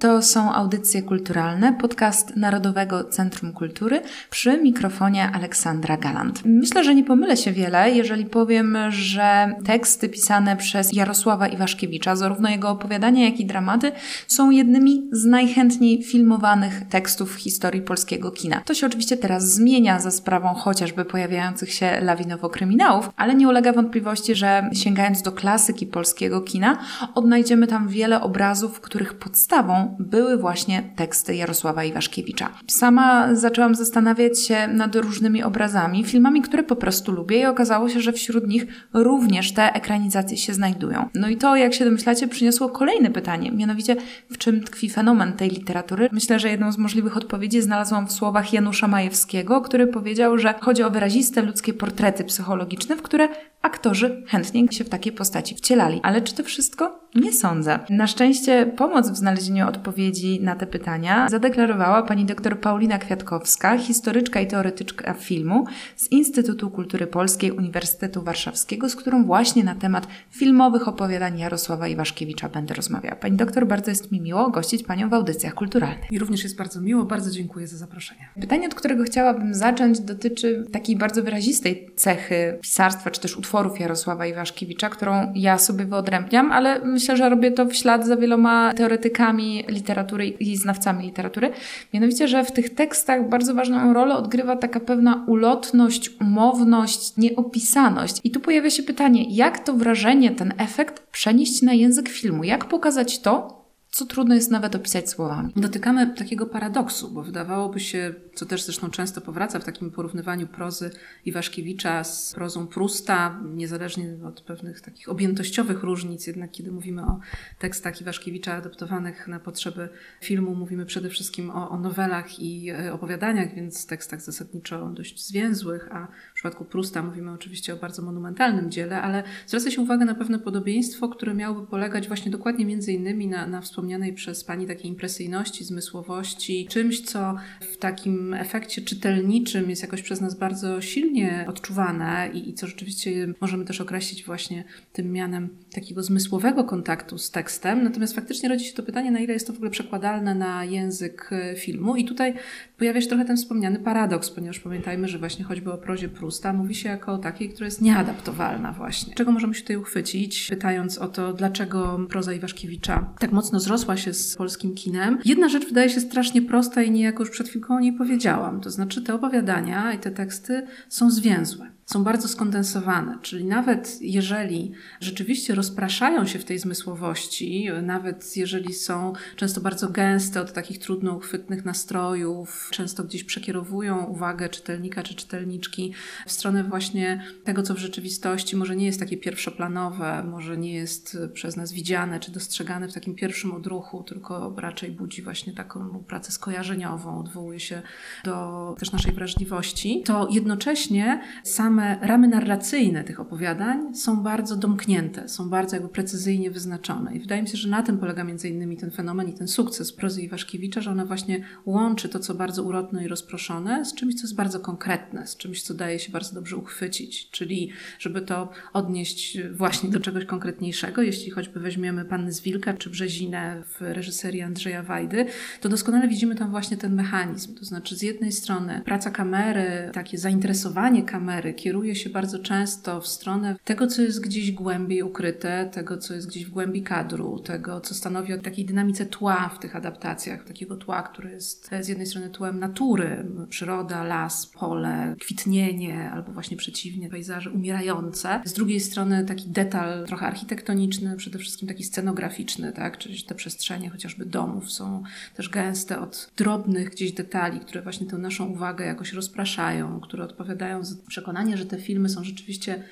To są audycje kulturalne, podcast Narodowego Centrum Kultury przy mikrofonie Aleksandra Galant. Myślę, że nie pomylę się wiele, jeżeli powiem, że teksty pisane przez Jarosława Iwaszkiewicza, zarówno jego opowiadania, jak i dramaty, są jednymi z najchętniej filmowanych tekstów w historii polskiego kina. To się oczywiście teraz zmienia za sprawą chociażby pojawiających się lawinowo kryminałów, ale nie ulega wątpliwości, że sięgając do klasyki polskiego kina, odnajdziemy tam wiele obrazów, których podstawą były właśnie teksty Jarosława Iwaszkiewicza. Sama zaczęłam zastanawiać się nad różnymi obrazami, filmami, które po prostu lubię i okazało się, że wśród nich również te ekranizacje się znajdują. No i to, jak się domyślacie, przyniosło kolejne pytanie, mianowicie w czym tkwi fenomen tej literatury? Myślę, że jedną z możliwych odpowiedzi znalazłam w słowach Janusza Majewskiego, który powiedział, że chodzi o wyraziste ludzkie portrety psychologiczne, w które aktorzy chętnie się w takie postaci wcielali. Ale czy to wszystko? Nie sądzę. Na szczęście pomoc w znalezieniu odpowiedzi na te pytania zadeklarowała pani dr Paulina Kwiatkowska, historyczka i teoretyczka filmu z Instytutu Kultury Polskiej Uniwersytetu Warszawskiego, z którą właśnie na temat filmowych opowiadań Jarosława Iwaszkiewicza będę rozmawiała. Pani doktor, bardzo jest mi miło gościć panią w audycjach kulturalnych. Mi również jest bardzo miło, bardzo dziękuję za zaproszenie. Pytanie, od którego chciałabym zacząć, dotyczy takiej bardzo wyrazistej cechy pisarstwa, czy też utworów Jarosława Iwaszkiewicza, którą ja sobie wyodrębniam, ale myślę, że robię to w ślad za wieloma teoretykami literatury i znawcami literatury. Mianowicie, że w tych tekstach bardzo ważną rolę odgrywa taka pewna ulotność, umowność, nieopisaność. I tu pojawia się pytanie, jak to wrażenie, ten efekt przenieść na język filmu? Jak pokazać to, co trudno jest nawet opisać słowami. Dotykamy takiego paradoksu, bo wydawałoby się, co też zresztą często powraca w takim porównywaniu prozy Iwaszkiewicza z prozą Prusta, niezależnie od pewnych takich objętościowych różnic, jednak kiedy mówimy o tekstach Iwaszkiewicza adaptowanych na potrzeby filmu, mówimy przede wszystkim o, o nowelach i e, opowiadaniach, więc tekstach zasadniczo dość zwięzłych, a przypadku Prusta mówimy oczywiście o bardzo monumentalnym dziele, ale zwraca się uwagę na pewne podobieństwo, które miałoby polegać właśnie dokładnie między innymi na, na wspomnianej przez Pani takiej impresyjności, zmysłowości, czymś, co w takim efekcie czytelniczym jest jakoś przez nas bardzo silnie odczuwane i, i co rzeczywiście możemy też określić właśnie tym mianem takiego zmysłowego kontaktu z tekstem. Natomiast faktycznie rodzi się to pytanie, na ile jest to w ogóle przekładalne na język e, filmu. I tutaj pojawia się trochę ten wspomniany paradoks, ponieważ pamiętajmy, że właśnie choćby o prozie Prusta mówi się jako o takiej, która jest nieadaptowalna właśnie. Czego możemy się tutaj uchwycić, pytając o to, dlaczego proza Iwaszkiewicza tak mocno zrosła się z polskim kinem. Jedna rzecz wydaje się strasznie prosta i niejako już przed chwilką o niej powiedziałam. To znaczy te opowiadania i te teksty są zwięzłe są bardzo skondensowane, czyli nawet jeżeli rzeczywiście rozpraszają się w tej zmysłowości, nawet jeżeli są często bardzo gęste od takich trudno uchwytnych nastrojów, często gdzieś przekierowują uwagę czytelnika czy czytelniczki w stronę właśnie tego, co w rzeczywistości może nie jest takie pierwszoplanowe, może nie jest przez nas widziane czy dostrzegane w takim pierwszym odruchu, tylko raczej budzi właśnie taką pracę skojarzeniową, odwołuje się do też naszej wrażliwości, to jednocześnie same same ramy narracyjne tych opowiadań są bardzo domknięte, są bardzo jakby precyzyjnie wyznaczone. I wydaje mi się, że na tym polega między innymi ten fenomen i ten sukces prozy Iwaszkiewicza, że ona właśnie łączy to, co bardzo urotne i rozproszone, z czymś, co jest bardzo konkretne, z czymś, co daje się bardzo dobrze uchwycić. Czyli, żeby to odnieść właśnie do czegoś konkretniejszego, jeśli choćby weźmiemy Panny z Wilka czy Brzezinę w reżyserii Andrzeja Wajdy, to doskonale widzimy tam właśnie ten mechanizm. To znaczy, z jednej strony praca kamery, takie zainteresowanie kamery, kieruje się bardzo często w stronę tego, co jest gdzieś głębiej ukryte, tego, co jest gdzieś w głębi kadru, tego, co stanowi o takiej dynamice tła w tych adaptacjach, takiego tła, które jest z jednej strony tłem natury, przyroda, las, pole, kwitnienie, albo właśnie przeciwnie, pejzaże umierające. Z drugiej strony taki detal trochę architektoniczny, przede wszystkim taki scenograficzny, tak? czyli te przestrzenie chociażby domów są też gęste od drobnych gdzieś detali, które właśnie tę naszą uwagę jakoś rozpraszają, które odpowiadają za przekonanie, że te filmy są rzeczywiście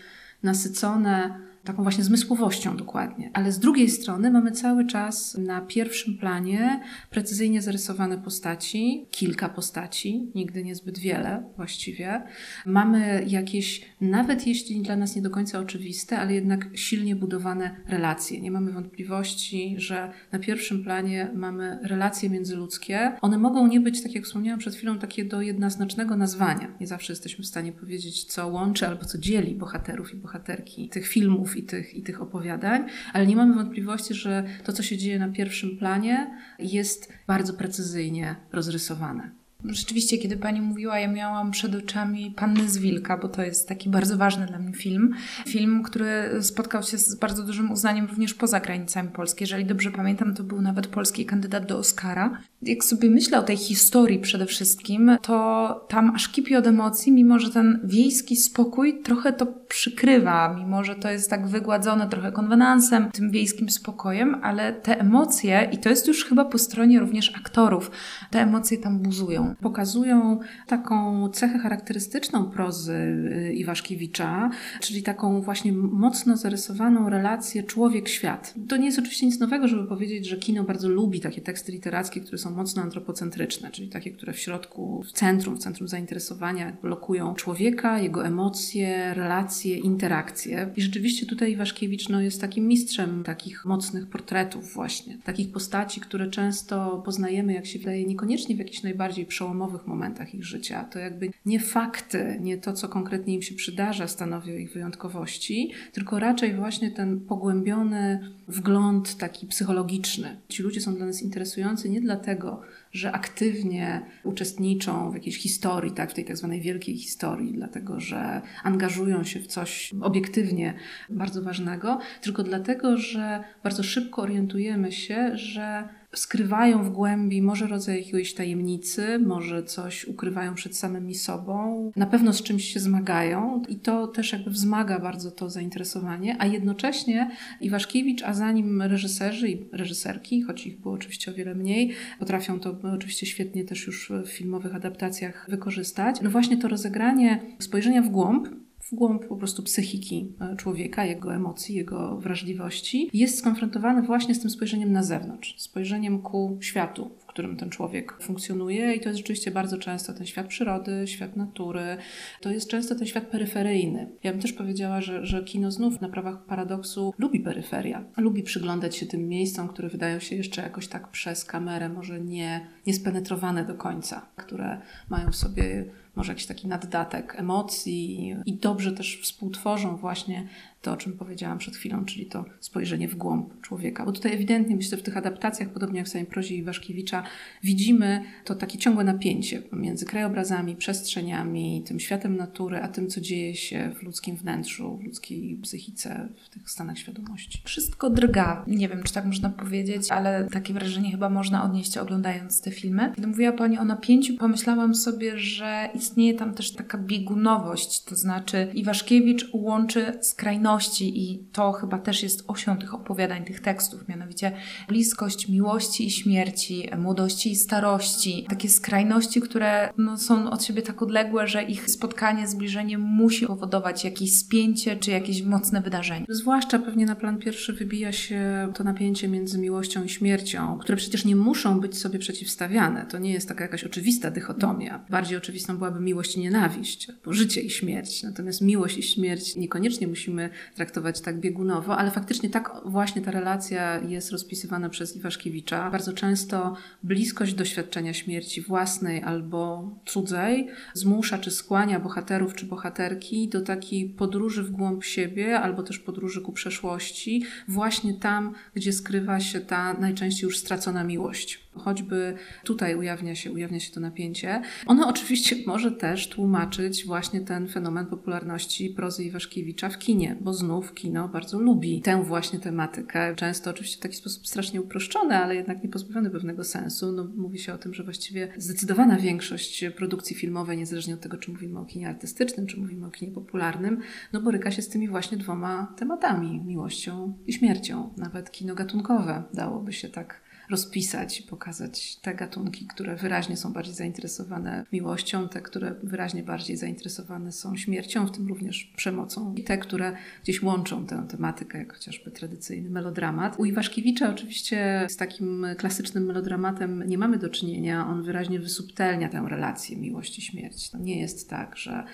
nasycone taką właśnie zmysłowością dokładnie. Ale z drugiej strony mamy cały czas na pierwszym planie precyzyjnie zarysowane postaci, kilka postaci, nigdy niezbyt wiele właściwie. Mamy jakieś, nawet jeśli dla nas nie do końca oczywiste, ale jednak silnie budowane relacje. Nie mamy wątpliwości, że na pierwszym planie mamy relacje międzyludzkie. One mogą nie być, tak jak wspomniałam przed chwilą, takie do jednoznacznego nazwania. Nie zawsze jesteśmy w stanie powiedzieć, co łączy albo co dzieli bohaterów i bohaterki tych filmów i tych, i tych opowiadań, ale nie mamy wątpliwości, że to, co się dzieje na pierwszym planie, jest bardzo precyzyjnie rozrysowane. Rzeczywiście, kiedy pani mówiła, ja miałam przed oczami Panny z Wilka, bo to jest taki bardzo ważny dla mnie film. Film, który spotkał się z bardzo dużym uznaniem również poza granicami Polski. Jeżeli dobrze pamiętam, to był nawet polski kandydat do Oscara. Jak sobie myślę o tej historii przede wszystkim, to tam aż kipi od emocji, mimo że ten wiejski spokój trochę to przykrywa, mimo że to jest tak wygładzone trochę konwenansem, tym wiejskim spokojem, ale te emocje, i to jest już chyba po stronie również aktorów, te emocje tam buzują. Pokazują taką cechę charakterystyczną prozy y, Iwaszkiewicza, czyli taką właśnie mocno zarysowaną relację człowiek-świat. To nie jest oczywiście nic nowego, żeby powiedzieć, że kino bardzo lubi takie teksty literackie, które są mocno antropocentryczne, czyli takie, które w środku, w centrum, w centrum zainteresowania blokują człowieka, jego emocje, relacje, interakcje. I rzeczywiście tutaj Iwaszkiewicz no, jest takim mistrzem takich mocnych portretów właśnie, takich postaci, które często poznajemy, jak się wydaje, niekoniecznie w jakichś najbardziej przełomowych momentach ich życia. To jakby nie fakty, nie to, co konkretnie im się przydarza, stanowią ich wyjątkowości, tylko raczej właśnie ten pogłębiony wgląd taki psychologiczny. Ci ludzie są dla nas interesujący nie dlatego, że aktywnie uczestniczą w jakiejś historii, tak, w tej tak zwanej wielkiej historii, dlatego że angażują się w coś obiektywnie bardzo ważnego, tylko dlatego, że bardzo szybko orientujemy się, że skrywają w głębi może rodzaj jakiejś tajemnicy, może coś ukrywają przed samymi sobą, na pewno z czymś się zmagają i to też jakby wzmaga bardzo to zainteresowanie, a jednocześnie Iwaszkiewicz, a za nim reżyserzy i reżyserki, choć ich było oczywiście o wiele mniej, potrafią to oczywiście świetnie też już w filmowych adaptacjach wykorzystać. No właśnie to rozegranie spojrzenia w głąb, w głąb po prostu psychiki e, człowieka, jego emocji, jego wrażliwości, jest skonfrontowany właśnie z tym spojrzeniem na zewnątrz, spojrzeniem ku światu, w którym ten człowiek funkcjonuje i to jest rzeczywiście bardzo często ten świat przyrody, świat natury, to jest często ten świat peryferyjny. Ja bym też powiedziała, że, że kino znów na prawach paradoksu lubi peryferia, lubi przyglądać się tym miejscom, które wydają się jeszcze jakoś tak przez kamerę może nie, nie spenetrowane do końca, które mają w sobie może jakiś taki naddatek emocji i dobrze też współtworzą właśnie to, o czym powiedziałam przed chwilą, czyli to spojrzenie w głąb człowieka. Bo tutaj ewidentnie myślę, w tych adaptacjach, podobnie jak w samej prozie Iwaszkiewicza, widzimy to takie ciągłe napięcie pomiędzy krajobrazami, przestrzeniami, tym światem natury, a tym, co dzieje się w ludzkim wnętrzu, w ludzkiej psychice, w tych stanach świadomości. Wszystko drga. Nie wiem, czy tak można powiedzieć, ale takie wrażenie chyba można odnieść oglądając te filmy. Kiedy mówiła Pani o napięciu, pomyślałam sobie, że istnieje tam też taka biegunowość, to znaczy Iwaszkiewicz łączy skrajności i to chyba też jest osią tych opowiadań, tych tekstów, mianowicie bliskość miłości i śmierci, młodości i starości. Takie skrajności, które no, są od siebie tak odległe, że ich spotkanie, zbliżenie musi powodować jakieś spięcie czy jakieś mocne wydarzenie. Zwłaszcza pewnie na plan pierwszy wybija się to napięcie między miłością i śmiercią, które przecież nie muszą być sobie przeciwstawiane. To nie jest taka jakaś oczywista dychotomia. Bardziej oczywistą byłaby miłość i nienawiść, albo życie i śmierć. Natomiast miłość i śmierć niekoniecznie musimy traktować tak biegunowo, ale faktycznie tak właśnie ta relacja jest rozpisywana przez Iwaszkiewicza. Bardzo często bliskość doświadczenia śmierci własnej albo cudzej zmusza czy skłania bohaterów czy bohaterki do takiej podróży w głąb siebie albo też podróży ku przeszłości, właśnie tam, gdzie skrywa się ta najczęściej już stracona miłość. Choćby tutaj ujawnia się, ujawnia się to napięcie. Ono oczywiście może też tłumaczyć właśnie ten fenomen popularności prozy Iwaszkiewicza w kinie, bo znów kino bardzo lubi tę właśnie tematykę. Często oczywiście w taki sposób strasznie uproszczony, ale jednak nie pozbawiony pewnego sensu. No, mówi się o tym, że właściwie zdecydowana większość produkcji filmowej, niezależnie od tego, czy mówimy o kinie artystycznym, czy mówimy o kinie popularnym, no boryka się z tymi właśnie dwoma tematami, miłością i śmiercią. Nawet kino gatunkowe dałoby się tak rozpisać i pokazać te gatunki, które wyraźnie są bardziej zainteresowane miłością, te, które wyraźnie bardziej zainteresowane są śmiercią, w tym również przemocą, i te, które gdzieś łączą tę tematykę, jak chociażby tradycyjny melodramat. U Iwaszkiewicza oczywiście z takim klasycznym melodramatem nie mamy do czynienia. On wyraźnie wysubtelnia tę relację miłość i śmierć. To nie jest tak, że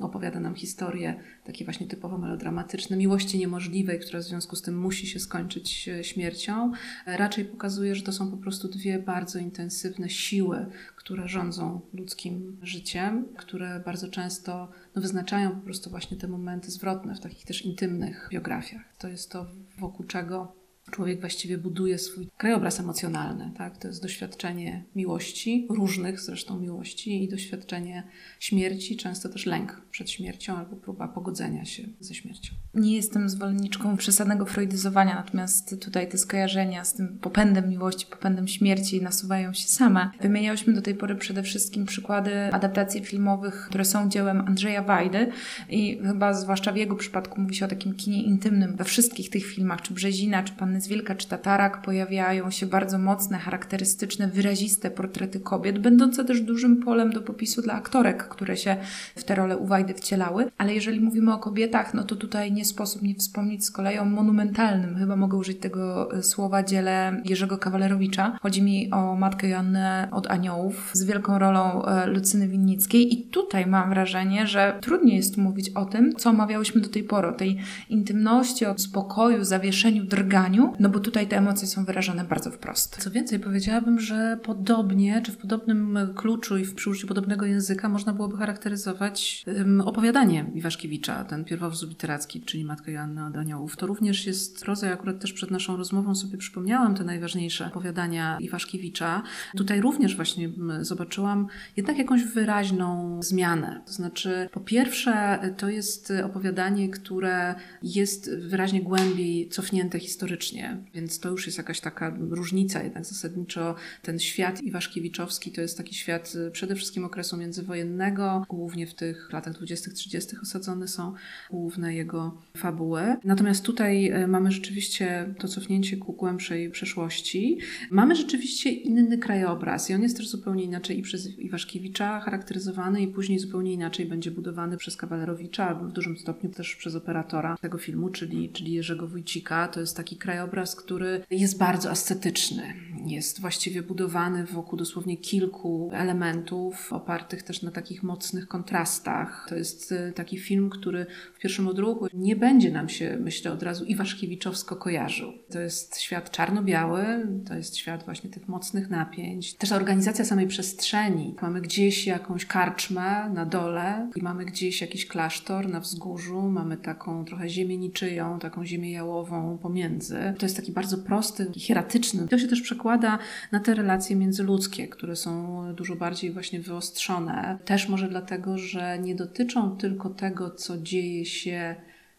opowiada nam historię takie właśnie typowo melodramatyczne, miłości niemożliwej, która w związku z tym musi się skończyć śmiercią. Raczej pokazuje powoduje, że to są po prostu dwie bardzo intensywne siły, które rządzą ludzkim życiem, które bardzo często no, wyznaczają po prostu właśnie te momenty zwrotne w takich też intymnych biografiach. To jest to, wokół czego człowiek właściwie buduje swój krajobraz emocjonalny. Tak? To jest doświadczenie miłości, różnych zresztą miłości i doświadczenie śmierci, często też lęk przed śmiercią albo próba pogodzenia się ze śmiercią. Nie jestem zwolenniczką przesadnego freudyzowania, natomiast tutaj te skojarzenia z tym popędem miłości, popędem śmierci nasuwają się same. Wymieniałyśmy do tej pory przede wszystkim przykłady adaptacji filmowych, które są dziełem Andrzeja Wajdy i chyba zwłaszcza w jego przypadku mówi się o takim kinie intymnym. We wszystkich tych filmach, czy Brzezina, czy Panny z Wielka, czy Tatarak pojawiają się bardzo mocne, charakterystyczne, wyraziste portrety kobiet, będące też dużym polem do popisu dla aktorek, które się w te role u Wajdy wcielały. Ale jeżeli mówimy o kobietach, no to tutaj nie sposób nie wspomnieć z kolei o monumentalnym, chyba mogę użyć tego e, słowa, dziele Jerzego Kawalerowicza. Chodzi mi o matkę Joannę od Aniołów z wielką rolą e, Lucyny Winnickiej i tutaj mam wrażenie, że trudniej jest mówić o tym, co omawiałyśmy do tej pory, o tej intymności, o spokoju, zawieszeniu, drganiu, no bo tutaj te emocje są wyrażane bardzo wprost. Co więcej, powiedziałabym, że podobnie, czy w podobnym kluczu i w przy podobnego języka można byłoby charakteryzować um, opowiadanie Iwaszkiewicza, ten pierwowzór literacki, czyli Matka Joanna od Aniołów. To również jest proza, ja akurat też przed naszą rozmową sobie przypomniałam te najważniejsze opowiadania Iwaszkiewicza. Tutaj również właśnie zobaczyłam jednak jakąś wyraźną zmianę. To znaczy, po pierwsze, to jest opowiadanie, które jest wyraźnie głębiej cofnięte historycznie, więc to już jest jakaś taka różnica jednak zasadniczo. Ten świat iwaszkiewiczowski to jest taki świat y, przede wszystkim okresu międzywojennego, głównie w tych latach 20-30 osadzone są główne jego fabuły. Natomiast tutaj y, mamy rzeczywiście to cofnięcie ku głębszej przeszłości. Mamy rzeczywiście inny krajobraz i on jest też zupełnie inaczej i przez Iwaszkiewicza charakteryzowany i później zupełnie inaczej będzie budowany przez Kawalerowicza, w dużym stopniu też przez operatora tego filmu, czyli, czyli Jerzego Wójcika. To jest taki krajobraz, który jest bardzo ascetyczny. Jest właściwie budowany wokół dosłownie kilku elementów, opartych też na takich mocnych kontrastach. To jest y, taki film, który w pierwszym odruchu nie będzie nam się, myślę, od razu Iwaszkiewiczowsko kojarzył. To jest świat czarno-biały, to jest świat właśnie tych mocnych napięć. Też organizacja samej przestrzeni. Mamy gdzieś jakąś karczmę na dole i mamy gdzieś jakiś klasztor na wzgórzu, mamy taką trochę ziemię niczyją, taką ziemię jałową pomiędzy. To jest taki bardzo prosty, hieratyczny. To się też przekłada na te relacje międzyludzkie, które są dużo bardziej właśnie wyostrzone. Też może dlatego, że nie dotyczą tylko tego, co dzieje się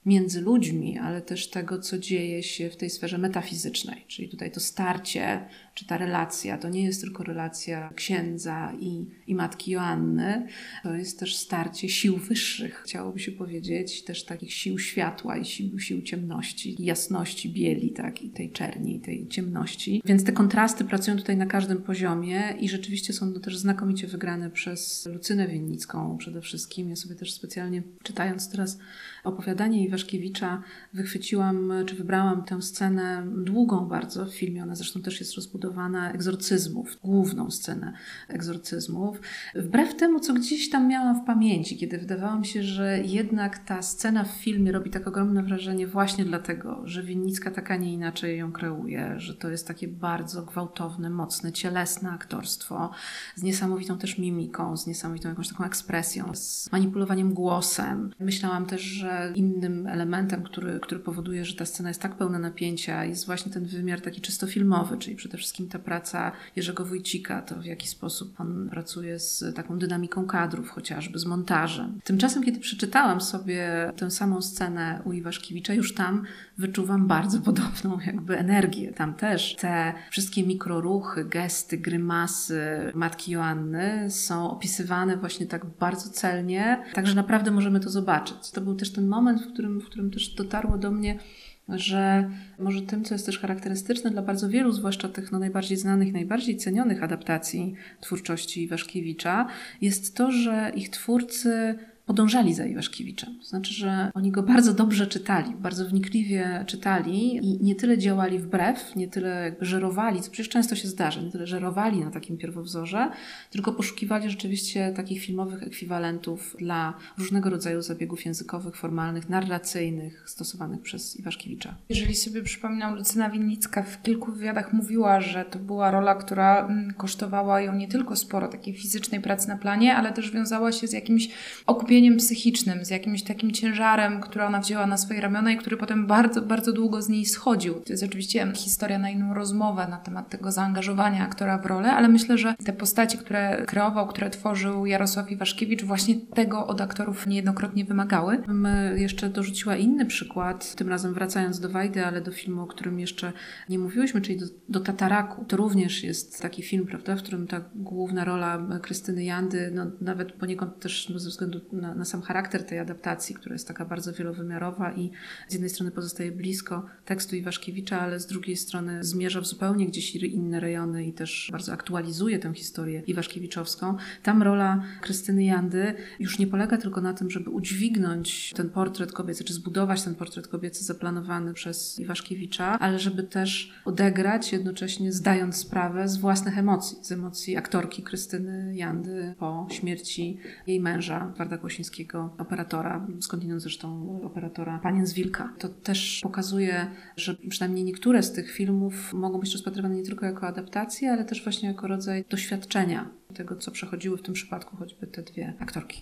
między ludźmi, ale też tego, co dzieje się w tej sferze metafizycznej. Czyli tutaj to starcie, czy ta relacja, to nie jest tylko relacja księdza i, i matki Joanny, to jest też starcie sił wyższych, chciałoby się powiedzieć, też takich sił światła i sił, sił ciemności, jasności, bieli, tak, i tej czerni, tej ciemności. Więc te kontrasty pracują tutaj na każdym poziomie i rzeczywiście są też znakomicie wygrane przez Lucynę Winnicką przede wszystkim. Ja sobie też specjalnie czytając teraz opowiadanie Iwaszkiewicza wychwyciłam, czy wybrałam tę scenę długą bardzo w filmie. Ona zresztą też jest rozbudowana egzorcyzmów, główną scenę egzorcyzmów. Wbrew temu, co gdzieś tam miałam w pamięci, kiedy wydawało mi się, że jednak ta scena w filmie robi tak ogromne wrażenie właśnie dlatego, że Winnicka tak, a nie inaczej ją kreuje, że to jest takie bardzo gwałtowne, mocne, cielesne aktorstwo z niesamowitą też mimiką, z niesamowitą jakąś taką ekspresją, z manipulowaniem głosem. Myślałam też, że innym elementem, który, który powoduje, że ta scena jest tak pełna napięcia, jest właśnie ten wymiar taki czysto filmowy, czyli przede wszystkim ta praca Jerzego Wójcika, to w jaki sposób on pracuje z taką dynamiką kadrów, chociażby z montażem. Tymczasem, kiedy przeczytałam sobie tę samą scenę u Iwaszkiewicza, już tam wyczuwam bardzo podobną jakby energię. Tam też te wszystkie mikroruchy, gesty, grymasy matki Joanny są opisywane właśnie tak bardzo celnie, także naprawdę możemy to zobaczyć. To był też ten moment, w którym, w którym też dotarło do mnie, że może tym, co jest też charakterystyczne dla bardzo wielu, zwłaszcza tych no, najbardziej znanych, najbardziej cenionych adaptacji twórczości Waszkiewicza, jest to, że ich twórcy podążali za Iwaszkiewiczem. To znaczy, że oni go bardzo dobrze czytali, bardzo wnikliwie czytali i nie tyle działali wbrew, nie tyle jakby żerowali, co przecież często się zdarza, nie tyle żerowali na takim pierwowzorze, tylko poszukiwali rzeczywiście takich filmowych ekwiwalentów dla różnego rodzaju zabiegów językowych, formalnych, narracyjnych stosowanych przez Iwaszkiewicza. Jeżeli sobie przypominam, Lucyna Winnicka w kilku wywiadach mówiła, że to była rola, która mm, kosztowała ją nie tylko sporo takiej fizycznej pracy na planie, ale też wiązała się z jakimś okupieniem psychicznym, z jakimś takim ciężarem, który ona wzięła na swoje ramiona i który potem bardzo, bardzo długo z niej schodził. To jest oczywiście historia na inną rozmowę na temat tego zaangażowania aktora w rolę, ale myślę, że te postaci, które kreował, które tworzył Jarosław Iwaszkiewicz, właśnie tego od aktorów niejednokrotnie wymagały. Bym jeszcze dorzuciła inny przykład, tym razem wracając do Wajdy, ale do filmu, o którym jeszcze nie mówiłyśmy, czyli do, do Tataraku. To również jest taki film, prawda, w którym ta główna rola Krystyny Jandy, no, nawet poniekąd też no, ze względu na, na sam charakter tej adaptacji, która jest taka bardzo wielowymiarowa i z jednej strony pozostaje blisko tekstu Iwaszkiewicza, ale z drugiej strony zmierza w zupełnie gdzieś inne rejony i też bardzo aktualizuje tę historię iwaszkiewiczowską. Tam rola Krystyny Jandy już nie polega tylko na tym, żeby udźwignąć ten portret kobiecy, czy zbudować ten portret kobiecy zaplanowany przez Iwaszkiewicza, ale żeby też odegrać jednocześnie zdając sprawę z własnych emocji, z emocji aktorki Krystyny Jandy po śmierci jej męża, Warda Kłosińskiego, operatora, skądinąd zresztą operatora Panien z Wilka. To też pokazuje, że przynajmniej niektóre z tych filmów mogą być rozpatrywane nie tylko jako adaptacje, ale też właśnie jako rodzaj doświadczenia tego, co przechodziły w tym przypadku choćby te dwie aktorki.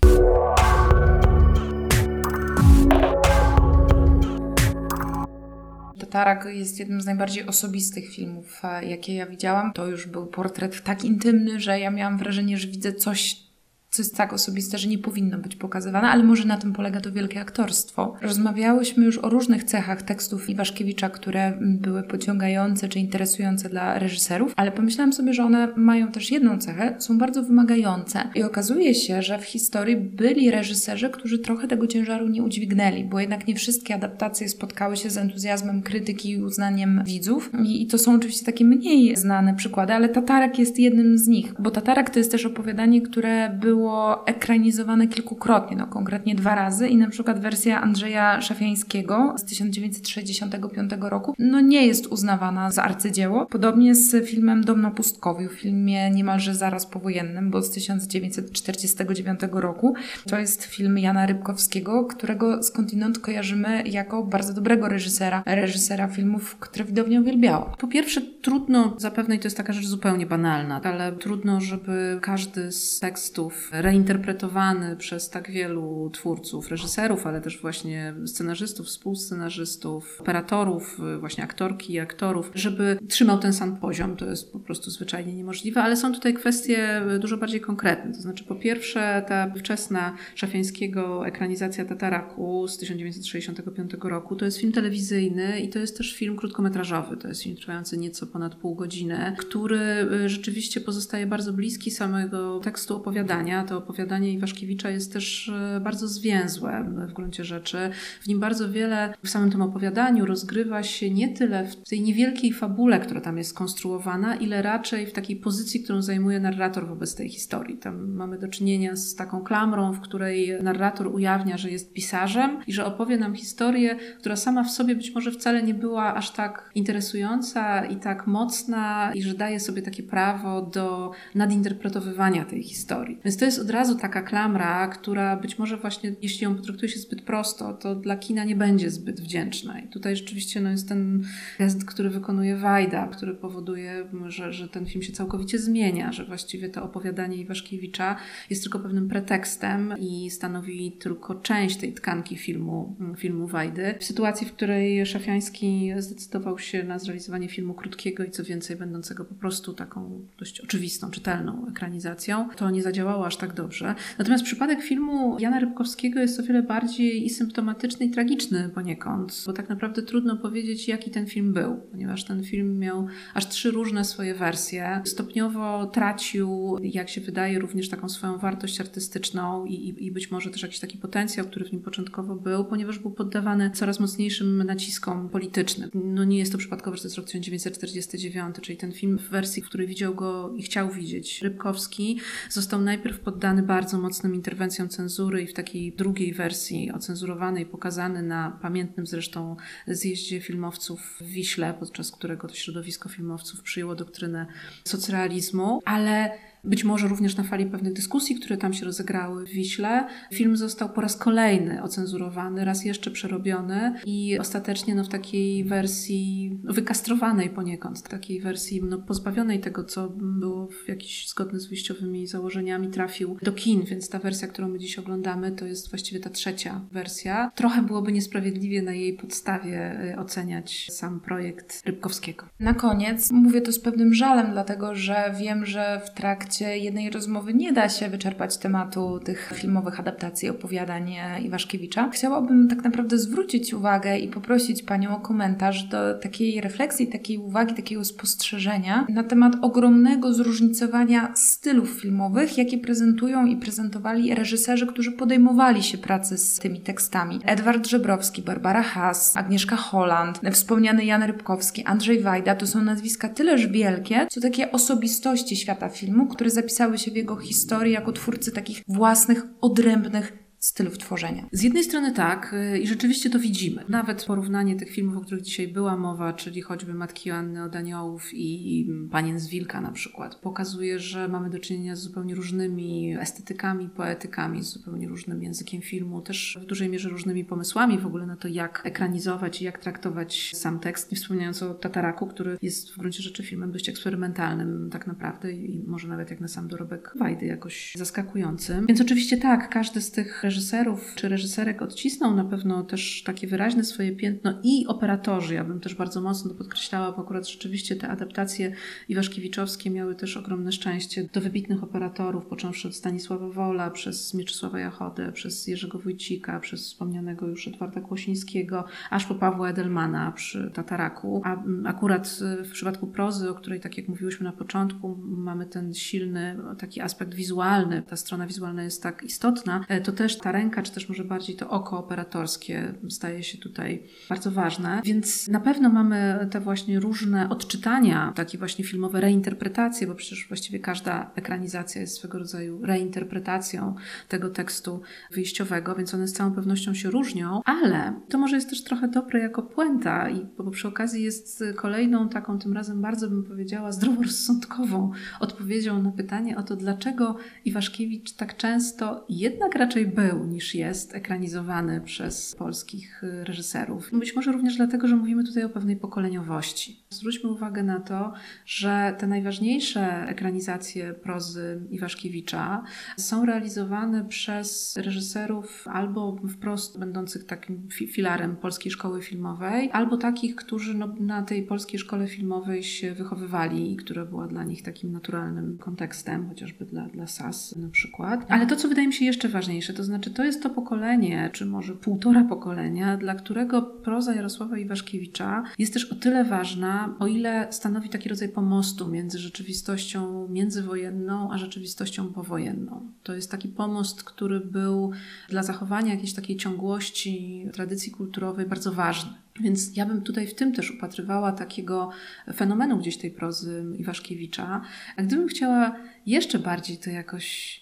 Tatarak jest jednym z najbardziej osobistych filmów, e, jakie ja widziałam. To już był portret tak intymny, że ja miałam wrażenie, że widzę coś co jest tak osobiste, że nie powinno być pokazywane, ale może na tym polega to wielkie aktorstwo. Rozmawiałyśmy już o różnych cechach tekstów Iwaszkiewicza, które były pociągające czy interesujące dla reżyserów, ale pomyślałam sobie, że one mają też jedną cechę, są bardzo wymagające. I okazuje się, że w historii byli reżyserzy, którzy trochę tego ciężaru nie udźwignęli, bo jednak nie wszystkie adaptacje spotkały się z entuzjazmem krytyki i uznaniem widzów. I, i to są oczywiście takie mniej znane przykłady, ale Tatarek jest jednym z nich, bo Tatarek to jest też opowiadanie, które było było ekranizowane kilkukrotnie, no konkretnie dwa razy i na przykład wersja Andrzeja Szafiańskiego z 1965 roku no nie jest uznawana za arcydzieło. Podobnie z filmem Dom na pustkowiu, filmie niemalże zaraz powojennym, bo z 1949 roku. To jest film Jana Rybkowskiego, którego skądinąd kojarzymy jako bardzo dobrego reżysera, reżysera filmów, które widownia uwielbiała. Po pierwsze, trudno, zapewne i to jest taka rzecz zupełnie banalna, ale trudno, żeby każdy z tekstów reinterpretowany przez tak wielu twórców, reżyserów, ale też właśnie scenarzystów, współscenarzystów, operatorów, właśnie aktorki i aktorów, żeby trzymał ten sam poziom. To jest po prostu zwyczajnie niemożliwe, ale są tutaj kwestie dużo bardziej konkretne. To znaczy, po pierwsze, ta wczesna Szafiańskiego ekranizacja Tataraku z 1965 roku to jest film telewizyjny i to jest też film krótkometrażowy. To jest film trwający nieco ponad pół godziny, który rzeczywiście pozostaje bardzo bliski samego tekstu opowiadania to opowiadanie Iwaszkiewicza jest też e, bardzo zwięzłe w gruncie rzeczy. W nim bardzo wiele w samym tym opowiadaniu rozgrywa się nie tyle w tej niewielkiej fabule, która tam jest skonstruowana, ile raczej w takiej pozycji, którą zajmuje narrator wobec tej historii. Tam mamy do czynienia z taką klamrą, w której narrator ujawnia, że jest pisarzem i że opowie nam historię, która sama w sobie być może wcale nie była aż tak interesująca i tak mocna i że daje sobie takie prawo do nadinterpretowywania tej historii. Więc to jest od razu taka klamra, która być może właśnie, jeśli ją potraktuje się zbyt prosto, to dla kina nie będzie zbyt wdzięczna. I tutaj rzeczywiście no, jest ten gest, który wykonuje Wajda, który powoduje, że, że ten film się całkowicie zmienia, że właściwie to opowiadanie Iwaszkiewicza jest tylko pewnym pretekstem i stanowi tylko część tej tkanki filmu, filmu Wajdy. W sytuacji, w której Szafiański zdecydował się na zrealizowanie filmu krótkiego i co więcej będącego po prostu taką dość oczywistą, czytelną ekranizacją, to nie zadziałało aż tak dobrze. Natomiast przypadek filmu Jana Rybkowskiego jest o wiele bardziej i symptomatyczny i tragiczny poniekąd, bo tak naprawdę trudno powiedzieć, jaki ten film był, ponieważ ten film miał aż trzy różne swoje wersje. Stopniowo tracił, jak się wydaje, również taką swoją wartość artystyczną i, i, i być może też jakiś taki potencjał, który w nim początkowo był, ponieważ był poddawany coraz mocniejszym naciskom politycznym. No nie jest to przypadkowe, że to jest rok 1949, czyli ten film w wersji, w której widział go i chciał widzieć Rybkowski, został najpierw poddany bardzo mocnym interwencjom cenzury i w takiej drugiej wersji ocenzurowanej, pokazany na pamiętnym zresztą zjeździe filmowców w Wiśle, podczas którego to środowisko filmowców przyjęło doktrynę socrealizmu, ale być może również na fali pewnych dyskusji, które tam się rozegrały w Wiśle. Film został po raz kolejny ocenzurowany, raz jeszcze przerobiony i ostatecznie no, w takiej wersji wykastrowanej poniekąd, takiej wersji no, pozbawionej tego, co było w jakiś zgodny z wyjściowymi założeniami, trafił do kin, więc ta wersja, którą my dziś oglądamy, to jest właściwie ta trzecia wersja. Trochę byłoby niesprawiedliwie na jej podstawie y, oceniać sam projekt Rybkowskiego. Na koniec mówię to z pewnym żalem, dlatego że wiem, że w trakcie trakcie jednej rozmowy nie da się wyczerpać tematu tych filmowych adaptacji opowiadań Iwaszkiewicza. Chciałabym tak naprawdę zwrócić uwagę i poprosić Panią o komentarz do takiej refleksji, takiej uwagi, takiego spostrzeżenia na temat ogromnego zróżnicowania stylów filmowych, jakie prezentują i prezentowali reżyserzy, którzy podejmowali się pracy z tymi tekstami. Edward Żebrowski, Barbara Haas, Agnieszka Holland, wspomniany Jan Rybkowski, Andrzej Wajda to są nazwiska tyleż wielkie, co takie osobistości świata filmu, które zapisały się w jego historii jako twórcy takich własnych, odrębnych stylów tworzenia. Z jednej strony tak y, i rzeczywiście to widzimy. Nawet porównanie tych filmów, o których dzisiaj była mowa, czyli choćby Matki Joanny od Aniołów i Panien z Wilka na przykład, pokazuje, że mamy do czynienia z zupełnie różnymi estetykami, poetykami, z zupełnie różnym językiem filmu, też w dużej mierze różnymi pomysłami w ogóle na to, jak ekranizować i jak traktować sam tekst, nie wspominając o Tataraku, który jest w gruncie rzeczy filmem dość eksperymentalnym tak naprawdę i może nawet jak na sam dorobek Wajdy jakoś zaskakującym. Więc oczywiście tak, każdy z tych reżyserów czy reżyserek odcisnął na pewno też takie wyraźne swoje piętno i operatorzy. Ja bym też bardzo mocno to podkreślała, bo akurat rzeczywiście te adaptacje iwaszkiewiczowskie miały też ogromne szczęście do wybitnych operatorów, począwszy od Stanisława Wola, przez Mieczysława Jachodę, przez Jerzego Wójcika, przez wspomnianego już Edwarda Kłosińskiego, aż po Pawła Edelmana przy Tataraku. A mm, akurat y, w przypadku prozy, o której tak jak mówiłyśmy na początku, mamy ten silny taki aspekt wizualny, ta strona wizualna jest tak istotna, e, to też ta ręka, czy też może bardziej to oko operatorskie staje się tutaj bardzo ważne. Więc na pewno mamy te właśnie różne odczytania, takie właśnie filmowe reinterpretacje, bo przecież właściwie każda ekranizacja jest swego rodzaju reinterpretacją tego tekstu wyjściowego, więc one z całą pewnością się różnią, ale to może jest też trochę dobre jako puenta, i, bo przy okazji jest kolejną taką, tym razem bardzo bym powiedziała, zdroworozsądkową odpowiedzią na pytanie o to, dlaczego Iwaszkiewicz tak często jednak raczej był był niż jest ekranizowany przez polskich y, reżyserów. Być może również dlatego, że mówimy tutaj o pewnej pokoleniowości. Zwróćmy uwagę na to, że te najważniejsze ekranizacje prozy Iwaszkiewicza są realizowane przez reżyserów albo wprost będących takim filarem polskiej szkoły filmowej, albo takich, którzy no, na tej polskiej szkole filmowej się wychowywali i która była dla nich takim naturalnym kontekstem, chociażby dla, dla SAS na przykład. Ale to, co wydaje mi się jeszcze ważniejsze, to znaczy to jest to pokolenie, czy może półtora pokolenia, dla którego proza Jarosława Iwaszkiewicza jest też o tyle ważna, o ile stanowi taki rodzaj pomostu między rzeczywistością międzywojenną a rzeczywistością powojenną. To jest taki pomost, który był dla zachowania jakiejś takiej ciągłości tradycji kulturowej bardzo ważny. Więc ja bym tutaj w tym też upatrywała takiego fenomenu gdzieś tej prozy Iwaszkiewicza. A gdybym chciała jeszcze bardziej to jakoś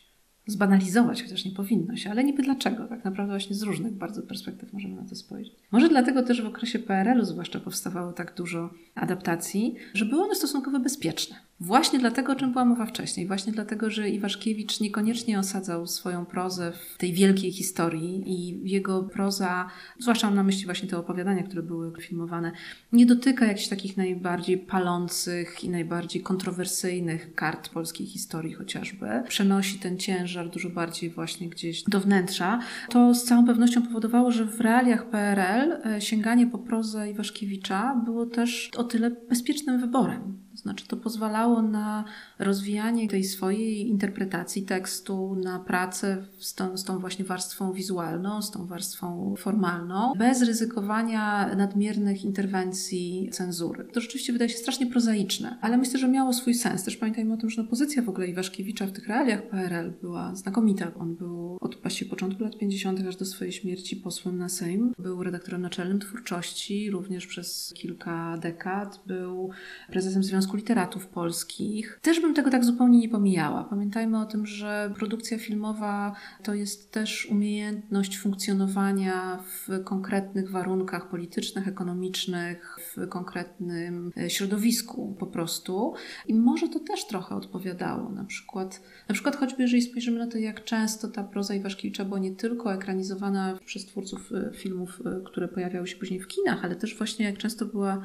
zbanalizować, chociaż nie powinno się, ale niby dlaczego? Tak naprawdę właśnie z różnych bardzo perspektyw możemy na to spojrzeć. Może dlatego też w okresie PRL-u zwłaszcza powstawało tak dużo adaptacji, że były one stosunkowo bezpieczne. Właśnie dlatego, o czym była mowa wcześniej, właśnie dlatego, że Iwaszkiewicz niekoniecznie osadzał swoją prozę w tej wielkiej historii i jego proza, zwłaszcza mam na myśli właśnie te opowiadania, które były filmowane, nie dotyka jakichś takich najbardziej palących i najbardziej kontrowersyjnych kart polskiej historii chociażby. Przenosi ten ciężar dużo bardziej właśnie gdzieś do wnętrza. To z całą pewnością powodowało, że w realiach PRL e, sięganie po prozę Iwaszkiewicza było też o tyle bezpiecznym wyborem znaczy, to pozwalało na rozwijanie tej swojej interpretacji tekstu, na pracę z tą, z tą właśnie warstwą wizualną, z tą warstwą formalną, bez ryzykowania nadmiernych interwencji cenzury. To rzeczywiście wydaje się strasznie prozaiczne, ale myślę, że miało swój sens. Też pamiętajmy o tym, że no, pozycja w ogóle Iwaszkiewicza w tych realiach PRL była znakomita. On był od właściwie początku lat 50. aż do swojej śmierci posłem na Sejm. Był redaktorem naczelnym twórczości, również przez kilka dekad. Był prezesem Związku Związku Literatów Polskich. Też bym tego tak zupełnie nie pomijała. Pamiętajmy o tym, że produkcja filmowa to jest też umiejętność funkcjonowania w konkretnych warunkach politycznych, ekonomicznych, w konkretnym e, środowisku po prostu. I może to też trochę odpowiadało. Na przykład, na przykład choćby jeżeli spojrzymy na to, jak często ta proza Iwaszkiewicza była nie tylko ekranizowana przez twórców e, filmów, e, które pojawiały się później w kinach, ale też właśnie jak często była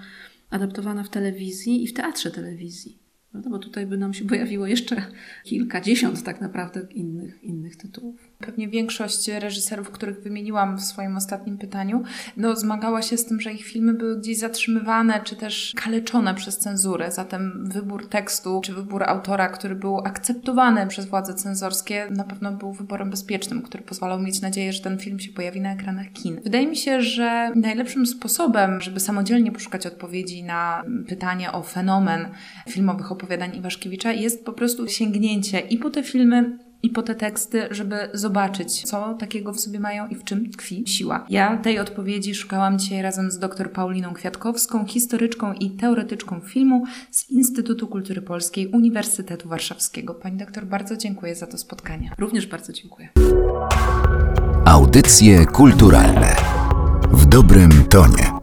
adaptowana w telewizji i w teatrze telewizji. Prawda? Bo tutaj by nam się pojawiło jeszcze kilkadziesiąt tak naprawdę innych, innych tytułów. Pewnie większość reżyserów, których wymieniłam w swoim ostatnim pytaniu, no, zmagała się z tym, że ich filmy były gdzieś zatrzymywane czy też kaleczone przez cenzurę. Zatem wybór tekstu czy wybór autora, który był akceptowany przez władze cenzorskie, na pewno był wyborem bezpiecznym, który pozwalał mieć nadzieję, że ten film się pojawi na ekranach kin. Wydaje mi się, że najlepszym sposobem, żeby samodzielnie poszukać odpowiedzi na pytanie o fenomen filmowych opowiadań Iwaszkiewicza, jest po prostu sięgnięcie i po te filmy, i po te teksty, żeby zobaczyć, co takiego w sobie mają i w czym tkwi siła. Ja tej odpowiedzi szukałam dzisiaj razem z dr Pauliną Kwiatkowską, historyczką i teoretyczką filmu z Instytutu Kultury Polskiej Uniwersytetu Warszawskiego. Pani doktor, bardzo dziękuję za to spotkanie. Również bardzo dziękuję. Audycje kulturalne w dobrym tonie.